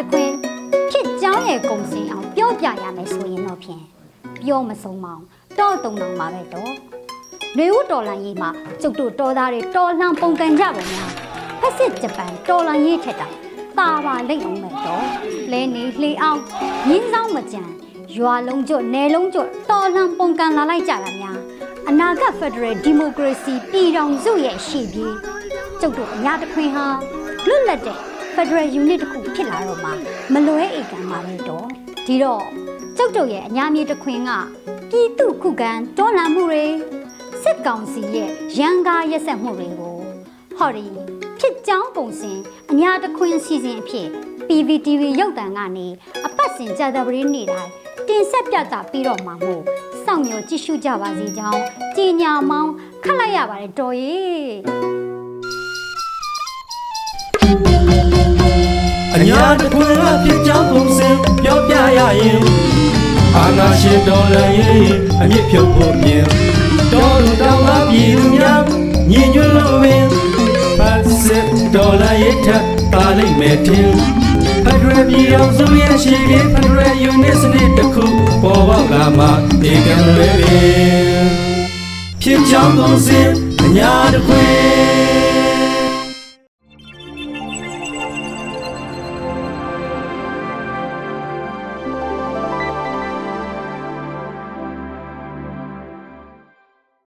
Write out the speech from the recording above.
တခွင်ဖြစ်ကြောင်းရဲ့ကုံစင်အောင်ပြောပြရမယ်ဆိုရင်တော့ဖြင့်ပြောမဆုံးမအောင်တော့တုံတောင်ပါပဲတော့နေဦးတော်လန်ရေးမှာကျုပ်တို့တော်သားတွေတော်လှန်ပုံကန်ကြပါများဖက်စစ်ဂျပန်တော်လန်ရေးထက်တာတာပါလိမ့်အောင်မယ်တော့လဲနေလှေအောင်ရင်းဆောင်မကြံရွာလုံးကျွတ်နယ်လုံးကျွတ်တော်လှန်ပုံကန်လာလိုက်ကြတာများအနာဂတ်ဖက်ဒရယ်ဒီမိုကရေစီပြည်ထောင်စုရဲ့ရှေ့ပြေးကျုပ်တို့အများတခွင်ဟာလွတ်လပ်တဲ့ Federal Unit တစ်ခုဖြစ်လာတော့မှမလွဲဧကန်ပါပဲတော့ဒီတော့ကျုပ်တို့ရဲ့အညာမြေတစ်ခွင်ကပြည်သူခုခံတော်လှန်မှုတွေစစ်ကောင်စီရဲ့ရန်ကားရက်ဆက်မှုတွေကိုဟော်ဒီဖြစ်ကြောင်းပုံစံအညာတစ်ခွင်စီစဉ်အဖြစ် PVTV ရုပ်သံကနေအပတ်စဉ်ကြာသပတေးနေ့တိုင်းတင်ဆက်ပြသပြီးတော့မှာမို့စောင့်မျှော်ကြည့်ရှုကြပါစေကြောင်းကြီးညာမောင်းခတ်လိုက်ရပါတယ်တော်ရေ ညာတခွင်အဖြစ်ကြောင်းပုံစံပြောပြရရင်အာနာရှင်တော်လည်းရင်အမြင့်ဖြုတ်ဖို့မြင်တော်လူတော်ကပြည်သူများညီညွတ်လို့ပင်ဖတ်စစ်တော်လည်းရထတာလိမ့်မယ်ထင်ဖက်ဒရယ်ပြည်အောင်စုရဲ့ရှိပြီးဖက်ဒရယ်ယူနစ်စနစ်တစ်ခုပေါ်ပေါက်လာမှဒီကံလွယ်ပင်ဖြစ်ကြောင်းပုံစံအညာတခွင်